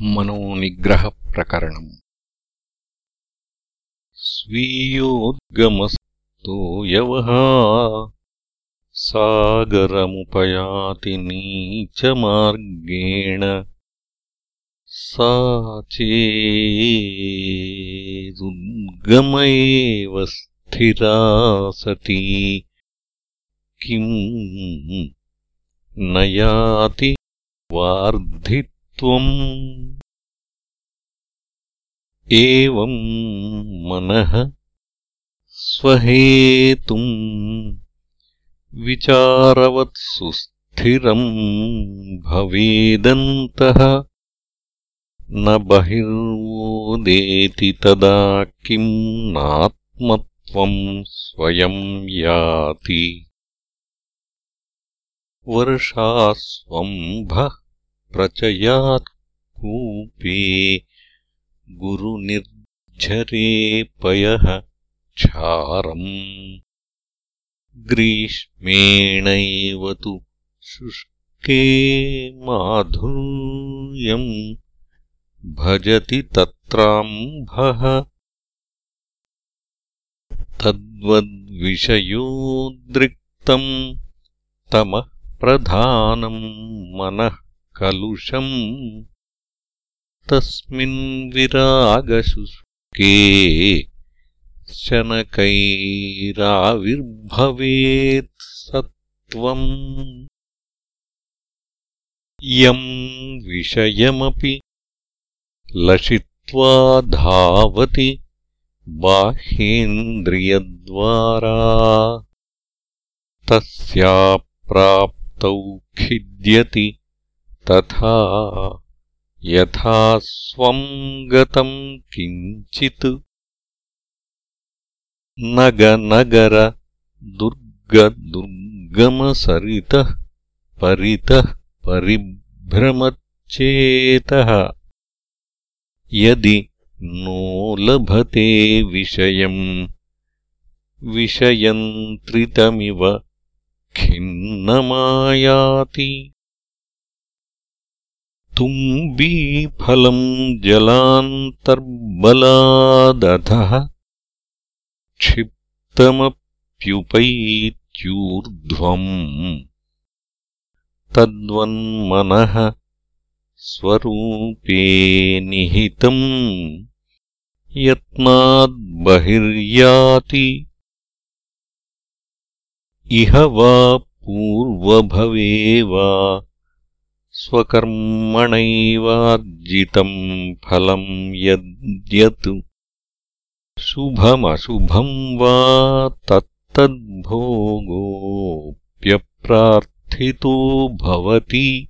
मनोनिग्रहप्रकरणम्। स्वीयोद्गमस्तो यवः सागरमुपयाति नीचमार्गेण। सा चेदुद्गम एव स्थिरा सती। किम् न याति वार्धि एवम् मनः स्वहेतुम् विचारवत्सु स्थिरम् भवेदन्तः न बहिर्वोदेति तदा किम् नात्मत्वम् स्वयम् याति। वर्षास्वम्भः प्रचयात् कूपे गुरुनिर्झरे पयः क्षारम्। ग्रीष्मेणैव तु शुष्के माधुर्यम् भजति तत्राम्भः। तद्वद्विषयोद्रिक्तम् तमः प्रधानम् मनः कलुषम्। तस्मिन्विरागशुष्के सत्त्वम्। यम् विषयमपि लशित्वा धावति बाह्येन्द्रियद्वारा तस्याप्राप्तौ खिद्यति तथा यथा स्वम् गतम् किञ्चित् नगनगर दुर्गदुर्गमसरितः परितः परिभ्रमच्चेतः। यदि नो लभते विषयम् विषयन्त्रितमिव खिन्नमायाति तुम्बीफलम् जलान्तर्बलादधः क्षिप्तमप्युपैत्यूर्ध्वम् तद्वन्मनः स्वरूपे निहितम् यत्नाद्बहिर्याति इह वा पूर्वभवे वा स्वकर्मणैवार्जितम् फलम् यद्यत् शुभमशुभम् वा तत्तद्भोगोऽप्यप्रार्थितो भवति।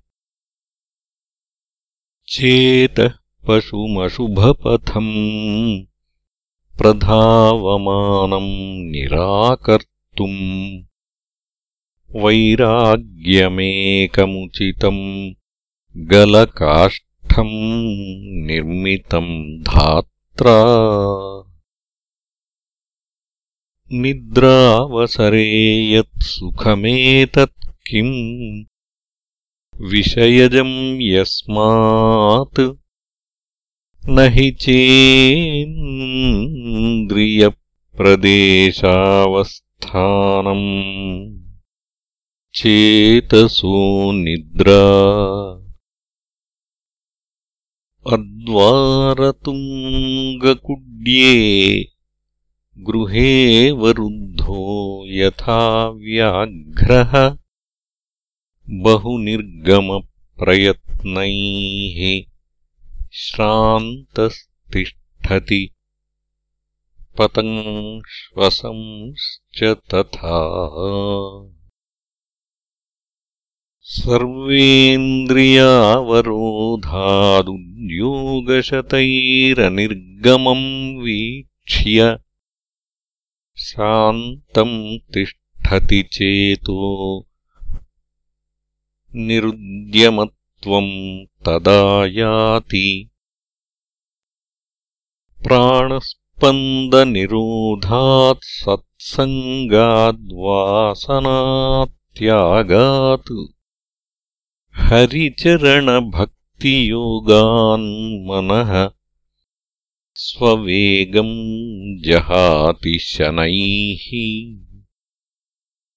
चेतः पशुमशुभपथम् प्रधावमानम् निराकर्तुम्। वैराग्यमेकमुचितम् गलकाष्ठम् निर्मितम् धात्रा। निद्रावसरे यत्सुखमेतत् किम्? विषयजम् यस्मात्। न हि चेन्द्रियप्रदेशावस्थानम्। चेतसो निद्रा अद्वारतुङ्गकुड्ये गृहेवरुद्धो यथा व्याघ्रः बहुनिर्गमप्रयत्नैः श्रान्तस्तिष्ठति पतङ्श्वसंश्च तथा सर्वेन्द्रियावरोधादुद्योगशतैरनिर्गमम् वीक्ष्य शान्तम् तिष्ठति चेतो निरुद्यमत्वम् तदा याति। प्राणस्पन्दनिरोधात् सत्सङ्गाद्वासनात्यागात् हरिचरणभक्तिनिरोधात् भक्तियोगान्मनः स्ववेगम् जहाति शनैः